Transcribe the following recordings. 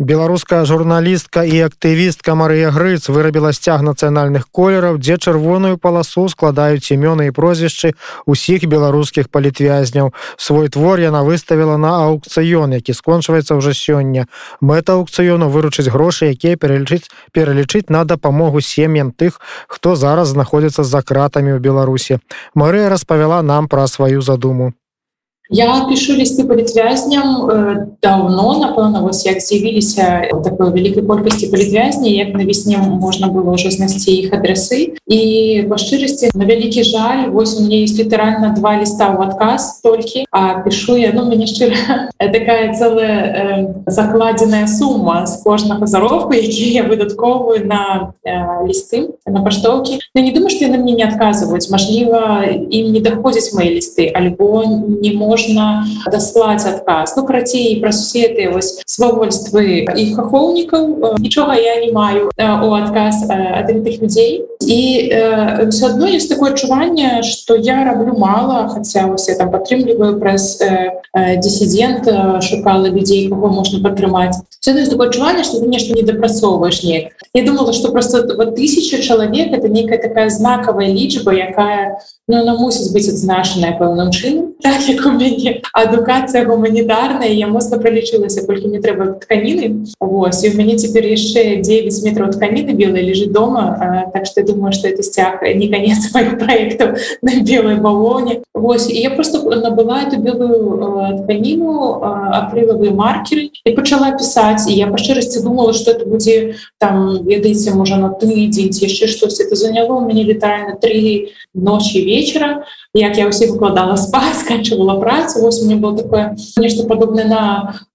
беларуская журналістка і актывістка Марыя Грыц вырабіла сцяг нацыянальных колераў, дзе чырвоную паласу складаюць імёны і прозвішчы ўсіх беларускіх палітвязняў. Свой твор яна выставіла на аукцыён, які скончваецца ўжо сёння. Мэта аукцыёну выручыць грошы, якія пералічыць пералічыць на дапамогу сем'ям тых, хто зараз знаходзіцца за кратамі ў Беларусі. Марыя распавяла нам пра сваю задуму. Я пишу лісты палітвязням э, давно напэўна вось як з'явіліся такой вялікай колькасці палітвязня як навесне можна было ўжо знайсці іх адрасы і па шчырасці на вялікі жаль вось у мне есть літаральна два ліста ў адказ толькі а пишу я ну мяне шчыра такая целая э, закладзеная сума з кожнага заробку які я выдатковую на э, лісты на паштоўкі я не думаю что яны мне не адказваюць Мажліва ім не даходзяць мои лісты альбо не можа можна даслаць адказ ну карацей праз усе ты вось свавольствы іх ахоўнікаў нічога я не маю у адказ ад гэтых людзей і все адно есть такое адчуванне что я раблю мало хотя усе там падтрымліваю праз дисидент шукала людзей кого можна падтрымаць такое адчуванне что ты нешта не дапрацоўваешь неяк я думала что просто вот тысяча чалавек это некая такая знакавая лічба якая ну, она мусіць быць адзначаная пэўным чынам так як у мяне адукацыя гуманітарная я моцна пролічылася колькі мне трэба тканіны Вось і у мяне цяпер яшчэ 9 метров тканіны белой лежит дома а, так что я думаю что это сцяг не конец моих проектов на белой балоне Вось я просто набыла эту белую тканіну апрылавыя маркеры і пачала пісаць і я па шчырасці думала что это будзе там ведаеце можа на тыдзень яшчэ штось это заняло у мяне літаральна три ночи вечера як я ўсе выкладала спаць сканчывала працу вось мне было такое нешта падобна на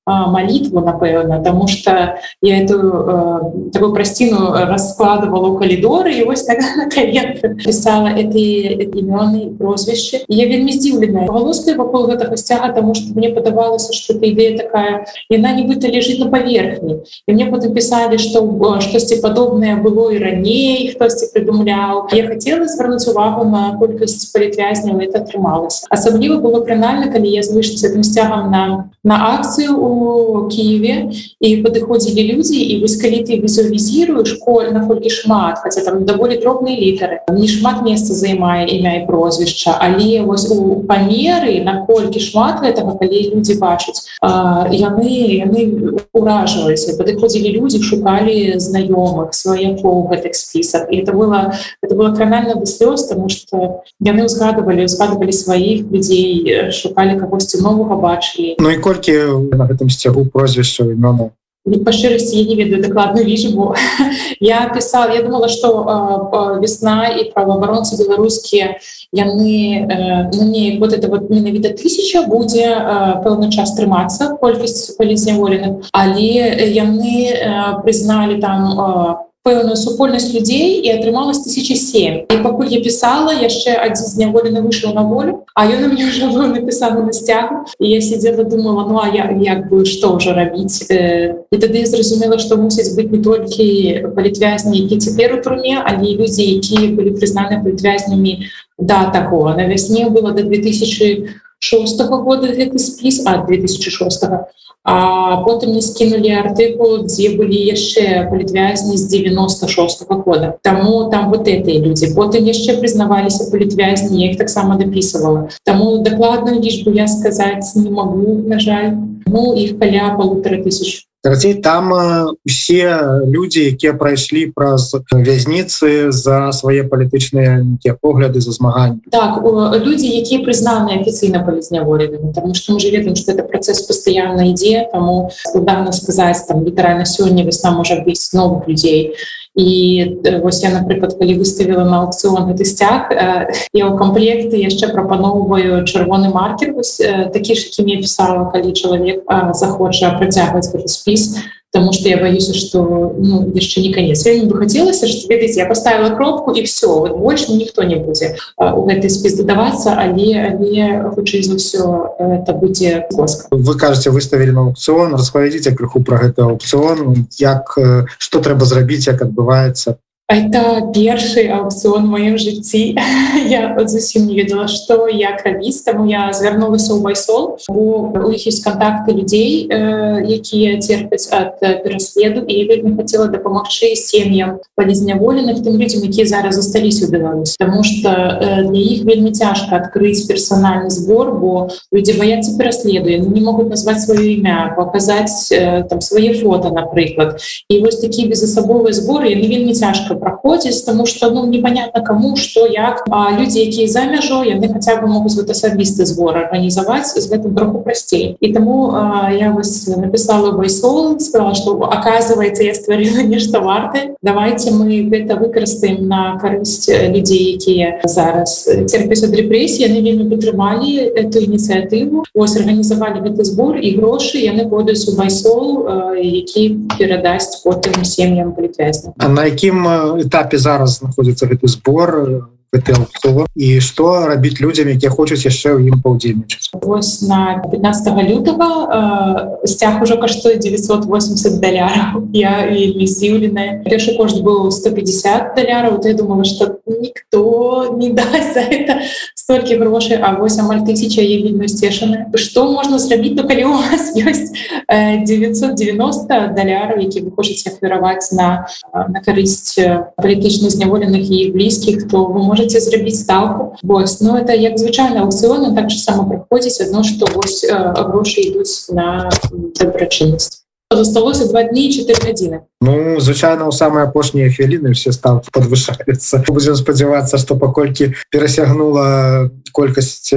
молитву напэўна тому что я эту э, такую прасціну раскладывала у калідоры і вось так писала эти імёны прозвішчы я вельмі здзіўленая галоска вакол гэтага сцяга тому что мне падавалася что эта ідея такая яна нібыта лежит на паверхні і мне потым писали что штосьці падобнае было і раней хтосьці придумляў я хотела звярнуць увагу на колькасць палітвязняў это атрымалася асабліва было прынальна калі я звыш с этим сцягам на на акцыю у Киеве і падыходзілі людзі і вось калі ты візуалізіруеш коль наколькі шмат хотя там даволі дробныя літары не шмат месца займае імя і прозвішча але вось у памеры наколькі шмат гэтага калі людзі бачаць яны яны уражваюцца падыходзілі людзі шукалі знаёмых сваякоў гэтых спісах і это было это было кранальна бы слёз тому что яны узгадывалі узгадывалі сваіх людзей шукалі кагосьці новага бачылі Ну і колькі на гэтым сцягу прозвішча імёна по шчырасці я не ведаю дакладную лічбу я писал я думала что э, весна і правоабаронцы беларускія яны э, ну, не вот это вот менавіта тысяча будзе э, пэўны час трымацца колькасць палізняволеных але яны э, прызналі там по э, пэўную супольнасць людзей і атрымалась 1007 і пакуль я пісала яшчэ адзін зняволены выйшаў на волю а ён у мне ўжо быў напісаны на сцягу. І я сидела думала ну а я як бы што ўжо рабіць? І тады зразумела што мусіць быць не толькі палітвязні які цяпер у турме але людзі якія былі прызнаны палітвязнямі да такого на вясне было до 2000 шостого года гэты спіс а 2006 а потым не скінулі артыкул дзе былі яшчэ палітвязні з 96 -го года. Таму там вот этой людзі потым яшчэ прызнаваліся палітвязні іх таксама дапісывала таму дакладную лічбу я сказаць не могу на жаль. Ну іх каля полутора тысяч Карацей, там усе людзі якія прайшлі праз вязніцы за свае палітычныя погляды за змаганні так людзі якія прызнаны афіцыйна палізняволены потому что мы ведаем что это працэс пастаянна ідзе таму складана сказаць там літаральна сёння весна можа быць новых людзей і вось я напрыклад калі выставила на аукцыон гэты сцяг я ў камплекты яшчэ прапаноўваю чырвоны маркер вось, такі ж якім я пісала калі чалавек захоча працягваць спіс потому что я боюсь что ну, яшчэ не конец. Я бы хотелася что ведаете я поставила кропку и все вот больше никто не будзе у гэтай спіс дадавацца але але хутчэй за все это будзе плоско. Вы кажете выставили на аукцион. Распавядзіце крыху про гэты аукцион. Як что трэба зрабіць як адбываецца это першы аукцыон маім жыцці я зусім не ведала что як рабіць таму я звярнулася ў байсол бо у іх есть контакты людзей э, якія терпяць ад пераследу і вельмі хацела дапамагчы сем'ям палізняволеных тым людзям якія зараз засталіся у Беларусь Таму что э, для іх вельмі цяжка адкрыць персанальны збор бо людзі баяцца пераследу. Яны не могуць назваць сваё імя паказаць э, там свае фото напрыклад. І вось такі безасабовыя зборы яны вельмі цяжка праходзіць тому что ну непонятно кому что як. А люди якія за мяжо яны хотя бы могуць вот асабісты збор органнізаваць з гэтым троху прасцей і тому а, я вас написала байсол сказала что оказывается я стварила нешта варты давайте мы гэта выкарыстаем на карысць людзей якія зараз терпяць ад рэпрессии яны вельмі падтрымалі эту ініцыятыву. Ось органнізавалі гэты збор і грошы яны будуць у байсол які перадасць потым сем'ям палітвязна а на якім этапе зараз знаходзіцца гэты збор і что рабіць людзям якія хочуць яшчэ ў ім паўдзельнічаць ось на 15 лютого э, сцяг ужо каштуе 980 даляраў я вельмі здзіўленая першы кошт быў 150 даляраў я думала что ніхто не даст за это столькі грошай А вось амаль тысяча я вельмі сцешаны что можна зрабіць то калі у вас ёсць 990 даляраў які вы хочаце ахвяраваць на на карысць палітычна зняволеных і блізкіх то вы можете можете зрабіць ставку. Вось но это як звычайна аукцыоны так же само праходзіць одно что вось грошы ідуць на дабрачыннасць засталося два дні 4 гадзіны Ну звычайна ў самыя апошнія хвіліны все ставки подвышаюцца будем спадзявацца что паколькі перасягнула колькасць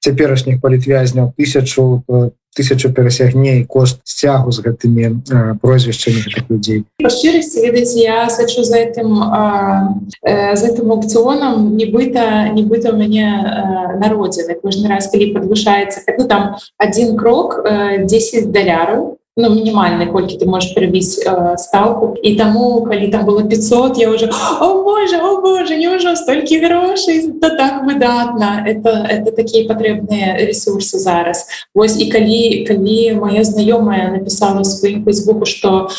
цяперашніх палітвязняў тысячу тысячу перасягне кошт сцягу з гэтымі прозвішчамі людзей. Па шчырасці ведаце я сачу за этим э, за этим аукцыонам нібыта нібыта у мяне э, народзіны кожны раз калі подвышаецца ну, там один крок э, 10 даляраў ну, мінімальны колькі ты можешь прыбіць э, ставку. І таму калі там было 500 я уже о боже о боже не ўжо столькі грошай то так выдатна это это такія патрэбныя ресурсы зараз. Вось і калі калі моя знаёмая написала сваім фейсбуку что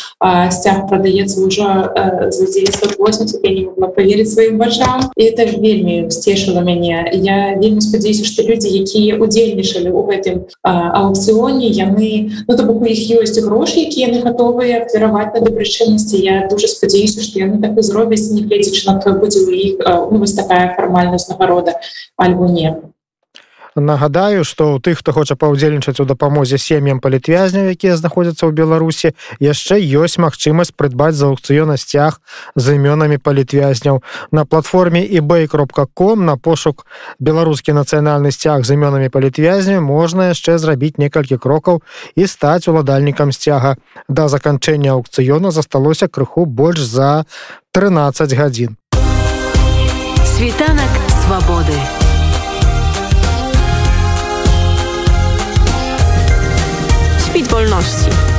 сцяг прадаецца ўжо э, за 980 я не могла поверить сваім вачам і это вельмі сцешыла мяне я вельмі спадзяюся что люди якія удзельнічалі у гэтым аукцыоне яны ну то бок у іх ёсць ёсць грошы якія яны гатовыя кіраваць на дабрачыннасці я дуже спадзяюся што яны так і зробяць нягледзячы на то будзе у іх ну, вось такая фармальная знагарода альбо не нагадаю что у тых хто хоча паўдзельнічаць у дапамозе сем'ям палітвязняў якія знаходзяцца ў беларусі яшчэ ёсць магчымасць прыдбаць за аукцыёна сцяг з імёнамі палітвязняў. На платформе ebay кропка ком на пошук беларускі нацыянальны сцяг з імёнамі палітвязня можна яшчэ зрабіць некалькі крокаў і стаць уладальнікам сцяга. Да заканчэння аукцыёна засталося крыху больш за 13 гадзін. Світанак свабоды wolności.